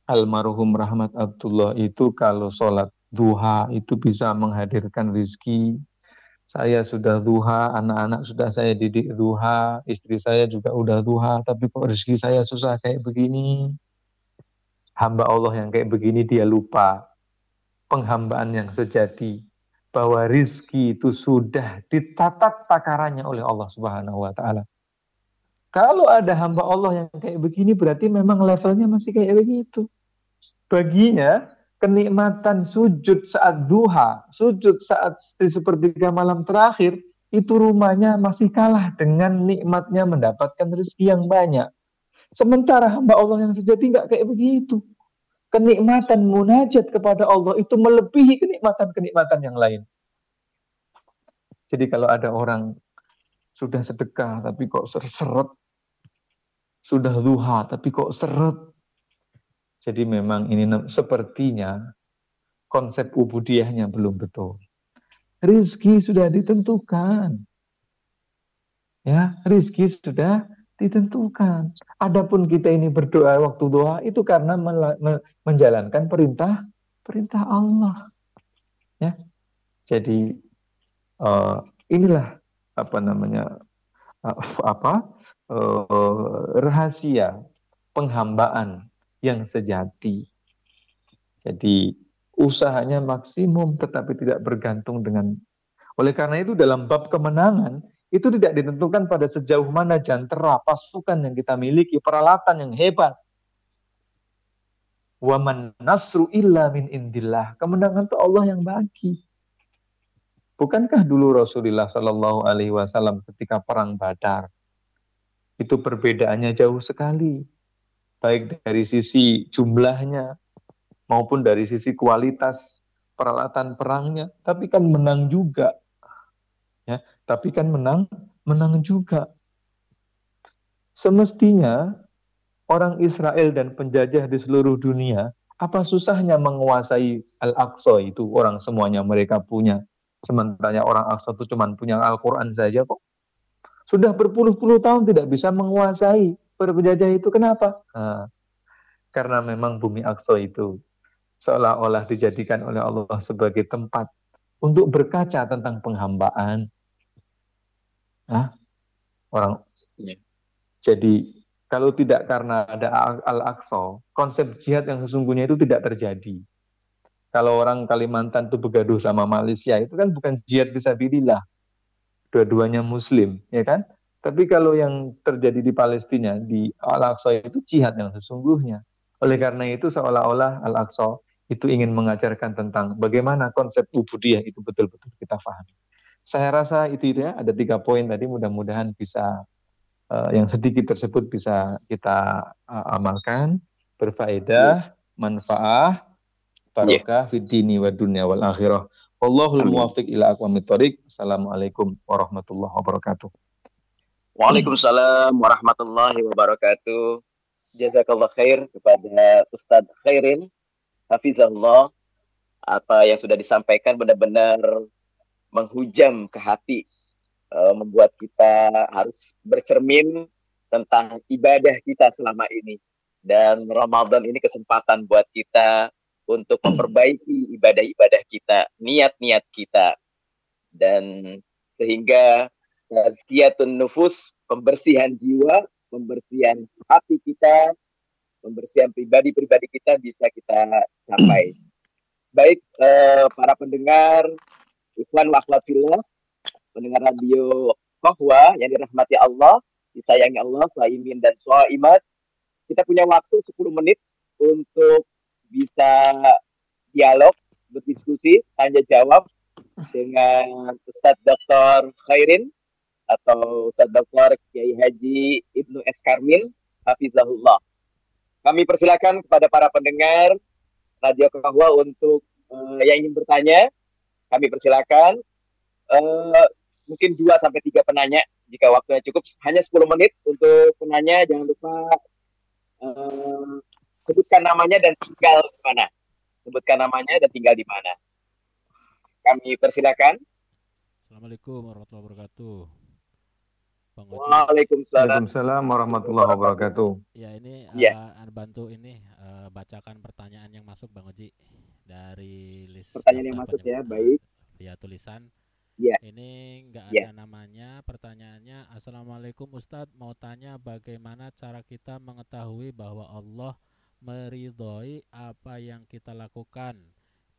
almarhum Rahmat Abdullah itu kalau sholat duha itu bisa menghadirkan rizki. Saya sudah duha, anak-anak sudah saya didik duha, istri saya juga udah duha, tapi kok rezeki saya susah kayak begini. Hamba Allah yang kayak begini dia lupa penghambaan yang sejati bahwa rizki itu sudah ditatat takarannya oleh Allah Subhanahu wa taala. Kalau ada hamba Allah yang kayak begini berarti memang levelnya masih kayak begitu. Baginya kenikmatan sujud saat duha, sujud saat di sepertiga malam terakhir itu rumahnya masih kalah dengan nikmatnya mendapatkan rezeki yang banyak. Sementara hamba Allah yang sejati nggak kayak begitu. Kenikmatan munajat kepada Allah itu melebihi kenikmatan-kenikmatan yang lain. Jadi kalau ada orang sudah sedekah tapi kok seret sudah duha tapi kok seret jadi memang ini sepertinya konsep ubudiyahnya belum betul rizki sudah ditentukan ya rizki sudah ditentukan. Adapun kita ini berdoa waktu doa itu karena menjalankan perintah perintah Allah. Ya. Jadi uh, inilah apa namanya uh, apa uh, rahasia penghambaan yang sejati. Jadi usahanya maksimum tetapi tidak bergantung dengan oleh karena itu dalam bab kemenangan itu tidak ditentukan pada sejauh mana jantera pasukan yang kita miliki, peralatan yang hebat. Waman nasru illa min indillah. Kemenangan itu Allah yang bagi. Bukankah dulu Rasulullah Shallallahu Alaihi Wasallam ketika perang Badar itu perbedaannya jauh sekali, baik dari sisi jumlahnya maupun dari sisi kualitas peralatan perangnya, tapi kan menang juga, tapi kan menang, menang juga. Semestinya orang Israel dan penjajah di seluruh dunia, apa susahnya menguasai Al-Aqsa itu orang semuanya mereka punya Sementara orang Aqsa itu cuma punya Al-Quran saja kok. Sudah berpuluh-puluh tahun tidak bisa menguasai penjajah itu. Kenapa? Nah, karena memang bumi Aqsa itu seolah-olah dijadikan oleh Allah sebagai tempat untuk berkaca tentang penghambaan. Nah, orang ya. jadi kalau tidak karena ada Al-Aqsa, konsep jihad yang sesungguhnya itu tidak terjadi kalau orang Kalimantan itu begaduh sama Malaysia itu kan bukan jihad bisa fisabilillah. Dua-duanya muslim, ya kan? Tapi kalau yang terjadi di Palestina di Al-Aqsa itu jihad yang sesungguhnya. Oleh karena itu seolah-olah Al-Aqsa itu ingin mengajarkan tentang bagaimana konsep ubudiyah itu betul-betul kita pahami. Saya rasa itu ya, ada tiga poin tadi mudah-mudahan bisa uh, yang sedikit tersebut bisa kita uh, amalkan, berfaedah, manfaat, barokah yeah. fid dini wa dunya wal akhirah. Wallahul muwafiq ila aqwamit thoriq. Assalamualaikum warahmatullahi wabarakatuh. Waalaikumsalam warahmatullahi wabarakatuh. Jazakallah khair kepada Ustadz Khairin Hafizahullah apa yang sudah disampaikan benar-benar menghujam ke hati uh, membuat kita harus bercermin tentang ibadah kita selama ini dan Ramadan ini kesempatan buat kita untuk memperbaiki ibadah-ibadah kita, niat-niat kita. Dan sehingga tazkiyatun nufus, pembersihan jiwa, pembersihan hati kita, pembersihan pribadi-pribadi kita bisa kita capai. Baik eh, para pendengar, ikhwan wa pendengar radio bahwa yang dirahmati Allah, disayangi Allah, saimin dan swaimat, kita punya waktu 10 menit untuk bisa dialog, berdiskusi, tanya jawab dengan Ustadz Dr. Khairin atau Ustadz Dr. Kiai Haji Ibnu S. Karmin, Hafizahullah. Kami persilakan kepada para pendengar Radio Kahwa untuk uh, yang ingin bertanya, kami persilakan. Uh, mungkin dua sampai tiga penanya jika waktunya cukup. Hanya 10 menit untuk penanya. Jangan lupa uh, sebutkan namanya dan tinggal di mana. Sebutkan namanya dan tinggal di mana. Kami persilakan. Assalamualaikum warahmatullahi wabarakatuh Bang Waalaikumsalam warahmatullahi wabarakatuh ya ini ya. Uh, bantu ini uh, bacakan pertanyaan yang masuk Bang Oji dari list pertanyaan yang masuk ya baik via tulisan Ya. Ini nggak ya. ada namanya. Pertanyaannya, Assalamualaikum Ustadz, mau tanya bagaimana cara kita mengetahui bahwa Allah meridhoi apa yang kita lakukan,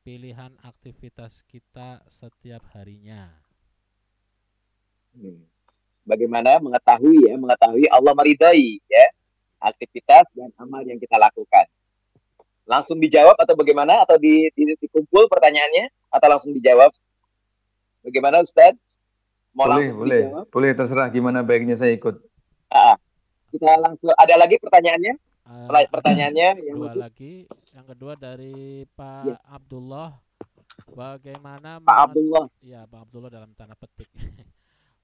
pilihan aktivitas kita setiap harinya. Hmm. Bagaimana mengetahui ya, mengetahui Allah meridhoi ya aktivitas dan amal yang kita lakukan. Langsung dijawab atau bagaimana? Atau di, di, dikumpul pertanyaannya atau langsung dijawab? Bagaimana Ustaz? Mau boleh, langsung boleh. Dijawab? Boleh terserah gimana baiknya saya ikut. Ah, kita langsung ada lagi pertanyaannya? Uh, pertanyaannya yang dua lagi. Yang kedua dari Pak ya. Abdullah. Bagaimana Pak Abdullah? Ya, Pak Abdullah dalam tanda petik.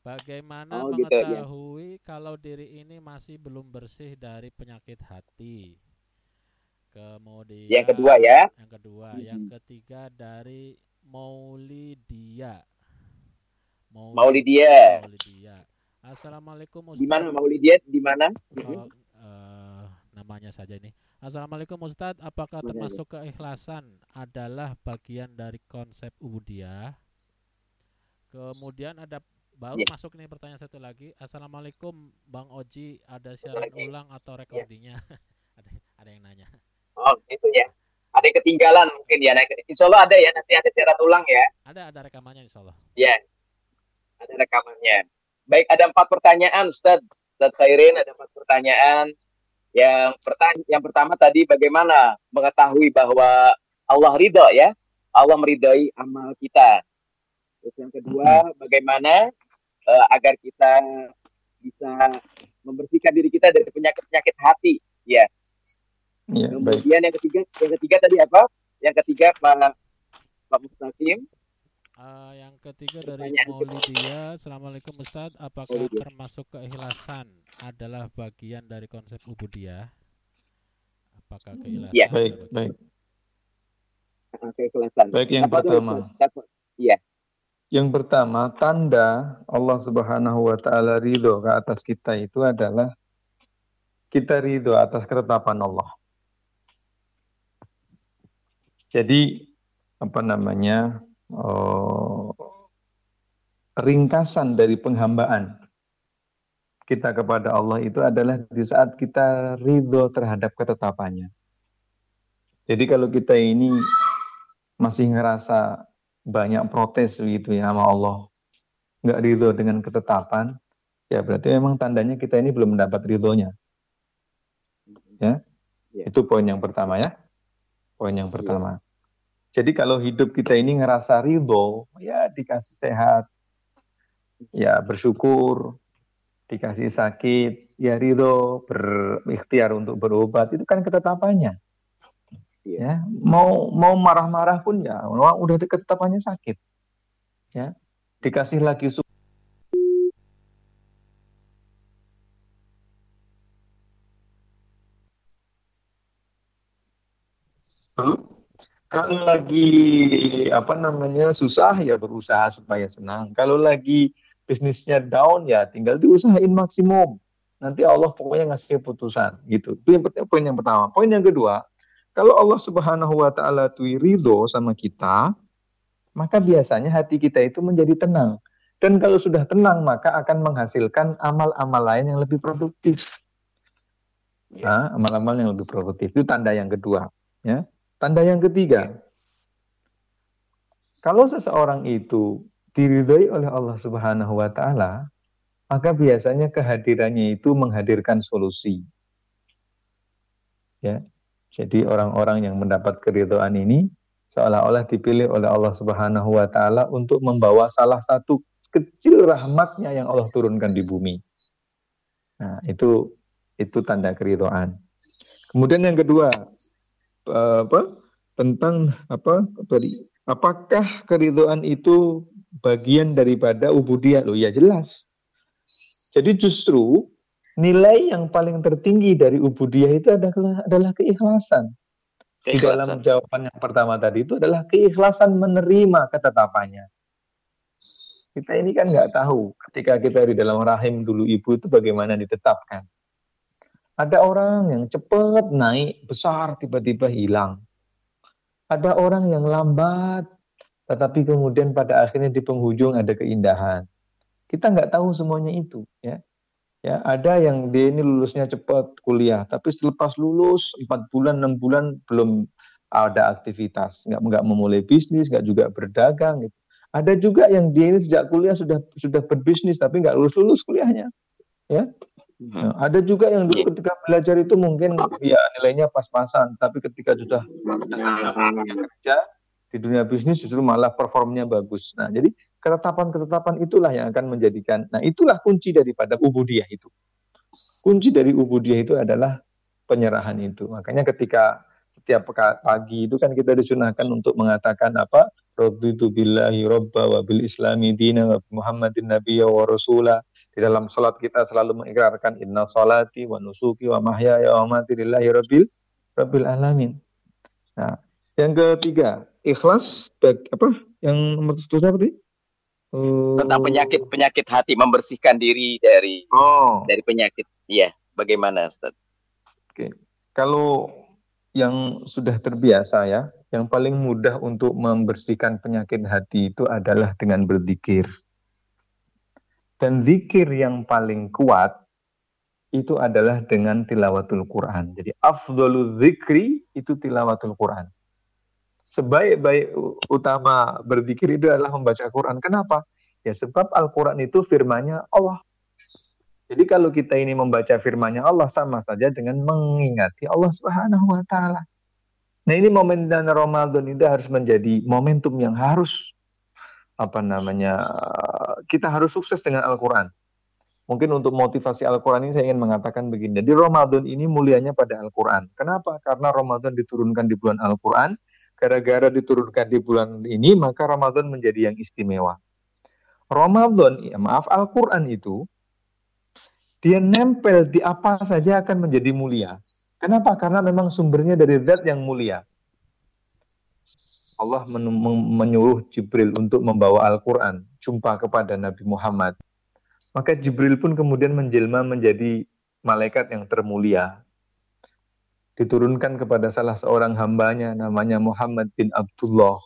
Bagaimana oh, mengetahui gitu, ya. kalau diri ini masih belum bersih dari penyakit hati? Kemudian yang kedua ya. Yang kedua, hmm. yang ketiga dari Maulidia. Maulidia. Maulidia. Assalamualaikum Ustaz. Di mana Maulidia? Di mana? Oh, uh, namanya saja ini. Assalamualaikum Ustadz, apakah termasuk keikhlasan adalah bagian dari konsep ubudiyah? Kemudian ada baru yeah. masuk nih pertanyaan satu lagi. Assalamualaikum Bang Oji, ada siaran ulang atau recordingnya? Yeah. ada ada yang nanya. Oh, itu ya ada yang ketinggalan mungkin ya. Nah, insya Allah ada ya nanti ada siaran ulang ya. Ada ada rekamannya insya Allah. Ya, ada rekamannya. Baik, ada empat pertanyaan Ustaz. Ustaz Khairin ada empat pertanyaan. Yang pertanya yang pertama tadi bagaimana mengetahui bahwa Allah ridho ya, Allah meridhoi amal kita. Terus yang kedua, bagaimana uh, agar kita bisa membersihkan diri kita dari penyakit-penyakit hati, ya. Ya, Kemudian baik. yang ketiga, yang ketiga tadi apa? Yang ketiga Pak Pak Mustaqim. Uh, yang ketiga dari Maulidia, Assalamualaikum Ustaz, apakah Maulidia. termasuk keikhlasan adalah bagian dari konsep ubudiyah? Apakah hmm, keikhlasan? Ya. Baik, baik. Keikhlasan. Baik, yang apa pertama. Iya. Yang pertama, tanda Allah Subhanahu wa taala ridho ke atas kita itu adalah kita ridho atas ketetapan Allah. Jadi apa namanya oh, ringkasan dari penghambaan kita kepada Allah itu adalah di saat kita ridho terhadap ketetapannya. Jadi kalau kita ini masih ngerasa banyak protes gitu ya sama Allah, nggak ridho dengan ketetapan, ya berarti memang tandanya kita ini belum mendapat ridhonya. Ya, ya. itu poin yang pertama ya. Poin yang pertama. Ya. Jadi kalau hidup kita ini ngerasa ridho, ya dikasih sehat, ya bersyukur, dikasih sakit, ya ridho, berikhtiar untuk berobat, itu kan ketetapannya. Iya. Ya, mau mau marah-marah pun ya, udah ketetapannya sakit. Ya, dikasih lagi Kalau lagi apa namanya susah ya berusaha supaya senang. Kalau lagi bisnisnya down ya tinggal diusahain maksimum. Nanti Allah pokoknya ngasih keputusan gitu. Itu yang poin yang pertama. Poin yang kedua, kalau Allah Subhanahu wa taala tuh ridho sama kita, maka biasanya hati kita itu menjadi tenang. Dan kalau sudah tenang maka akan menghasilkan amal-amal lain yang lebih produktif. Ya. Nah, amal-amal yang lebih produktif itu tanda yang kedua, ya. Tanda yang ketiga, kalau seseorang itu diridhoi oleh Allah Subhanahu wa taala, maka biasanya kehadirannya itu menghadirkan solusi. Ya. Jadi orang-orang yang mendapat keridhaan ini seolah-olah dipilih oleh Allah Subhanahu wa taala untuk membawa salah satu kecil rahmatnya yang Allah turunkan di bumi. Nah, itu itu tanda keridoan. Kemudian yang kedua, eh, apa? Tentang apa? Apakah keridoan itu bagian daripada ubudiyah? Loh ya jelas. Jadi justru nilai yang paling tertinggi dari ubudiyah itu adalah adalah keikhlasan. Di dalam jawaban yang pertama tadi itu adalah keikhlasan menerima ketetapannya. Kita ini kan nggak tahu ketika kita di dalam rahim dulu ibu itu bagaimana ditetapkan. Ada orang yang cepat naik besar tiba-tiba hilang. Ada orang yang lambat tetapi kemudian pada akhirnya di penghujung ada keindahan. Kita nggak tahu semuanya itu, ya. Ya, ada yang dia ini lulusnya cepat kuliah, tapi selepas lulus 4 bulan, 6 bulan belum ada aktivitas, nggak nggak memulai bisnis, nggak juga berdagang gitu. Ada juga yang dia ini sejak kuliah sudah sudah berbisnis tapi nggak lulus lulus kuliahnya, ya. Nah, ada juga yang dulu ketika belajar itu mungkin ya nilainya pas-pasan, tapi ketika sudah kerja di dunia bisnis justru malah performnya bagus. Nah, jadi ketetapan-ketetapan itulah yang akan menjadikan. Nah, itulah kunci daripada ubudiyah itu. Kunci dari ubudiyah itu adalah penyerahan itu. Makanya ketika setiap pagi itu kan kita disunahkan untuk mengatakan apa? Raditu billahi robba wa bil islami dina wa muhammadin nabiyya wa rasulah. Di dalam salat kita selalu mengikrarkan inna salati wa nusuki wa mahyaya wa mati lillahi rabbil rabbil alamin. Nah, yang ketiga, ikhlas apa? Yang nomor seterusnya apa tentang penyakit penyakit hati membersihkan diri dari oh. dari penyakit. Iya, bagaimana Ustaz? Oke. Kalau yang sudah terbiasa ya, yang paling mudah untuk membersihkan penyakit hati itu adalah dengan berzikir. Dan zikir yang paling kuat itu adalah dengan tilawatul Quran. Jadi afdolul zikri itu tilawatul Quran sebaik-baik utama berzikir itu adalah membaca Quran. Kenapa? Ya sebab Al-Quran itu firmanya Allah. Jadi kalau kita ini membaca firmanya Allah sama saja dengan mengingati Allah Subhanahu wa taala. Nah, ini momen dan Ramadan itu harus menjadi momentum yang harus apa namanya kita harus sukses dengan Al-Quran. Mungkin untuk motivasi Al-Quran ini saya ingin mengatakan begini. Jadi Ramadan ini mulianya pada Al-Quran. Kenapa? Karena Ramadan diturunkan di bulan Al-Quran gara-gara diturunkan di bulan ini, maka Ramadan menjadi yang istimewa. Ramadan, ya maaf, Al-Quran itu, dia nempel di apa saja akan menjadi mulia. Kenapa? Karena memang sumbernya dari zat yang mulia. Allah men menyuruh Jibril untuk membawa Al-Quran, jumpa kepada Nabi Muhammad. Maka Jibril pun kemudian menjelma menjadi malaikat yang termulia diturunkan kepada salah seorang hambanya namanya Muhammad bin Abdullah.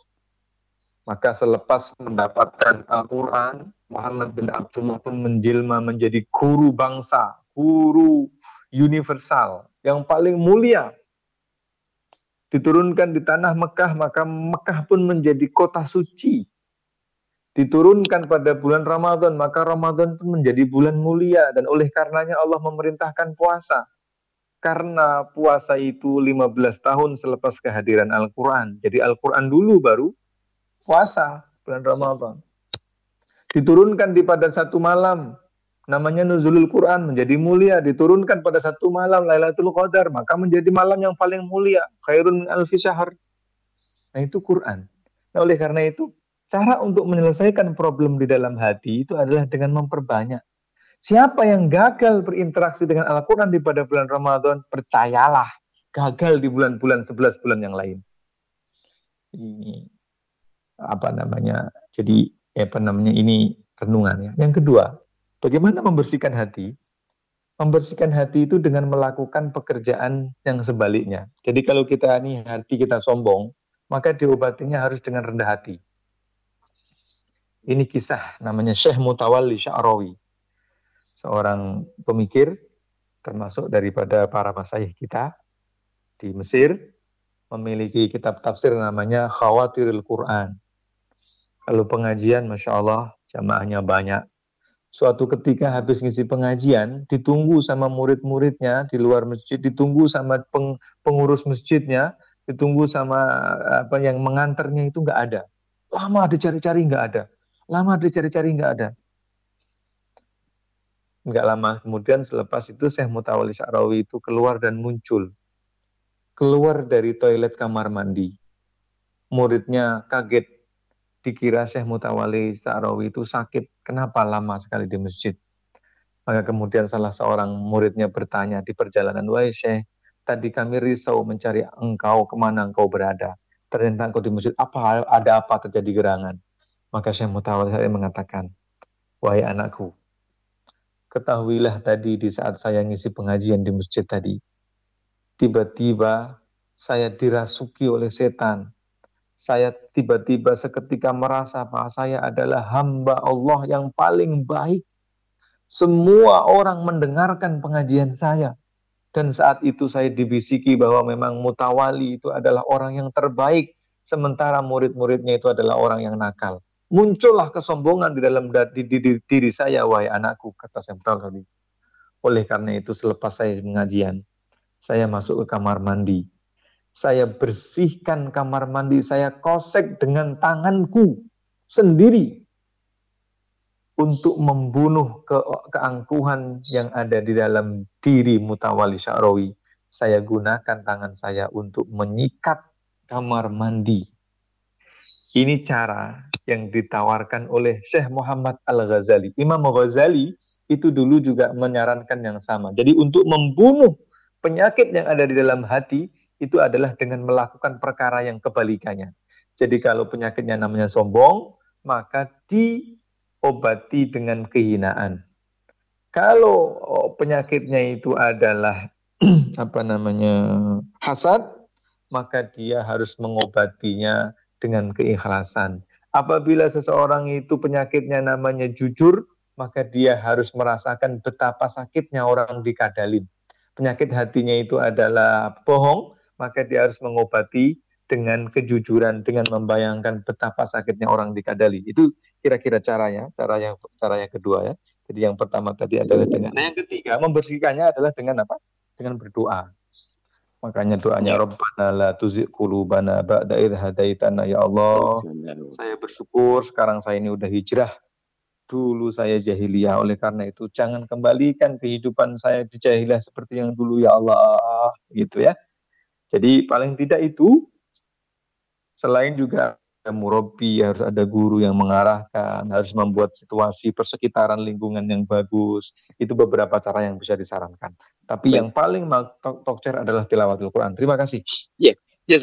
Maka selepas mendapatkan Al-Quran, Muhammad bin Abdullah pun menjelma menjadi guru bangsa, guru universal yang paling mulia. Diturunkan di tanah Mekah, maka Mekah pun menjadi kota suci. Diturunkan pada bulan Ramadan, maka Ramadan pun menjadi bulan mulia. Dan oleh karenanya Allah memerintahkan puasa karena puasa itu 15 tahun selepas kehadiran Al-Quran. Jadi Al-Quran dulu baru puasa bulan Ramadan. Diturunkan di pada satu malam, namanya Nuzulul Quran menjadi mulia. Diturunkan pada satu malam Lailatul Qadar, maka menjadi malam yang paling mulia. Khairun alfi syahr. Nah itu Quran. Nah oleh karena itu, cara untuk menyelesaikan problem di dalam hati itu adalah dengan memperbanyak Siapa yang gagal berinteraksi dengan Al-Quran di pada bulan Ramadan, percayalah, gagal di bulan-bulan 11 bulan yang lain. Ini apa namanya? Jadi apa namanya? Ini renungan ya. Yang kedua, bagaimana membersihkan hati? Membersihkan hati itu dengan melakukan pekerjaan yang sebaliknya. Jadi kalau kita ini hati kita sombong, maka diobatinya harus dengan rendah hati. Ini kisah namanya Syekh Mutawalli Sya'rawi seorang pemikir termasuk daripada para masyayikh kita di Mesir memiliki kitab tafsir namanya Khawatirul Quran. Kalau pengajian, Masya Allah, jamaahnya banyak. Suatu ketika habis ngisi pengajian, ditunggu sama murid-muridnya di luar masjid, ditunggu sama peng, pengurus masjidnya, ditunggu sama apa yang mengantarnya itu nggak ada. Lama dicari-cari nggak ada. Lama dicari-cari nggak ada. Nggak lama kemudian selepas itu Syekh Mutawali Syarawi itu keluar dan muncul. Keluar dari toilet kamar mandi. Muridnya kaget. Dikira Syekh Mutawali Syarawi itu sakit. Kenapa lama sekali di masjid? Maka kemudian salah seorang muridnya bertanya di perjalanan, Wahai Syekh, tadi kami risau mencari engkau ke mana engkau berada. Ternyata engkau di masjid, apa ada apa terjadi gerangan? Maka Syekh Mutawali mengatakan, Wahai anakku, Ketahuilah tadi di saat saya ngisi pengajian di masjid tadi, tiba-tiba saya dirasuki oleh setan. Saya tiba-tiba seketika merasa bahwa saya adalah hamba Allah yang paling baik. Semua orang mendengarkan pengajian saya. Dan saat itu saya dibisiki bahwa memang mutawali itu adalah orang yang terbaik. Sementara murid-muridnya itu adalah orang yang nakal muncullah kesombongan di dalam di, di, di, diri saya, wahai anakku, kata Sempral tadi. Oleh karena itu selepas saya pengajian, saya masuk ke kamar mandi. Saya bersihkan kamar mandi, saya kosek dengan tanganku sendiri untuk membunuh ke, keangkuhan yang ada di dalam diri Mutawali Sya'rawi. Saya gunakan tangan saya untuk menyikat kamar mandi. Ini cara yang ditawarkan oleh Syekh Muhammad Al-Ghazali. Imam Ghazali itu dulu juga menyarankan yang sama. Jadi untuk membunuh penyakit yang ada di dalam hati itu adalah dengan melakukan perkara yang kebalikannya. Jadi kalau penyakitnya namanya sombong, maka diobati dengan kehinaan. Kalau oh, penyakitnya itu adalah apa namanya hasad, maka dia harus mengobatinya dengan keikhlasan. Apabila seseorang itu penyakitnya namanya jujur, maka dia harus merasakan betapa sakitnya orang dikadalin. Penyakit hatinya itu adalah bohong, maka dia harus mengobati dengan kejujuran, dengan membayangkan betapa sakitnya orang dikadali. Itu kira-kira caranya, cara yang cara yang kedua ya. Jadi yang pertama tadi adalah dengan, nah yang ketiga membersihkannya adalah dengan apa? Dengan berdoa. Makanya doanya ya. Rabbana la tuzigh qulubana ba'da idh hadaitana ya Allah. Saya bersyukur sekarang saya ini udah hijrah. Dulu saya jahiliyah oleh karena itu jangan kembalikan kehidupan saya di jahiliyah seperti yang dulu ya Allah gitu ya. Jadi paling tidak itu selain juga ada murabi, harus ada guru yang mengarahkan, harus membuat situasi persekitaran lingkungan yang bagus. Itu beberapa cara yang bisa disarankan. Tapi Baik. yang paling tokcer adalah tilawatul Quran. Terima kasih. Yeah.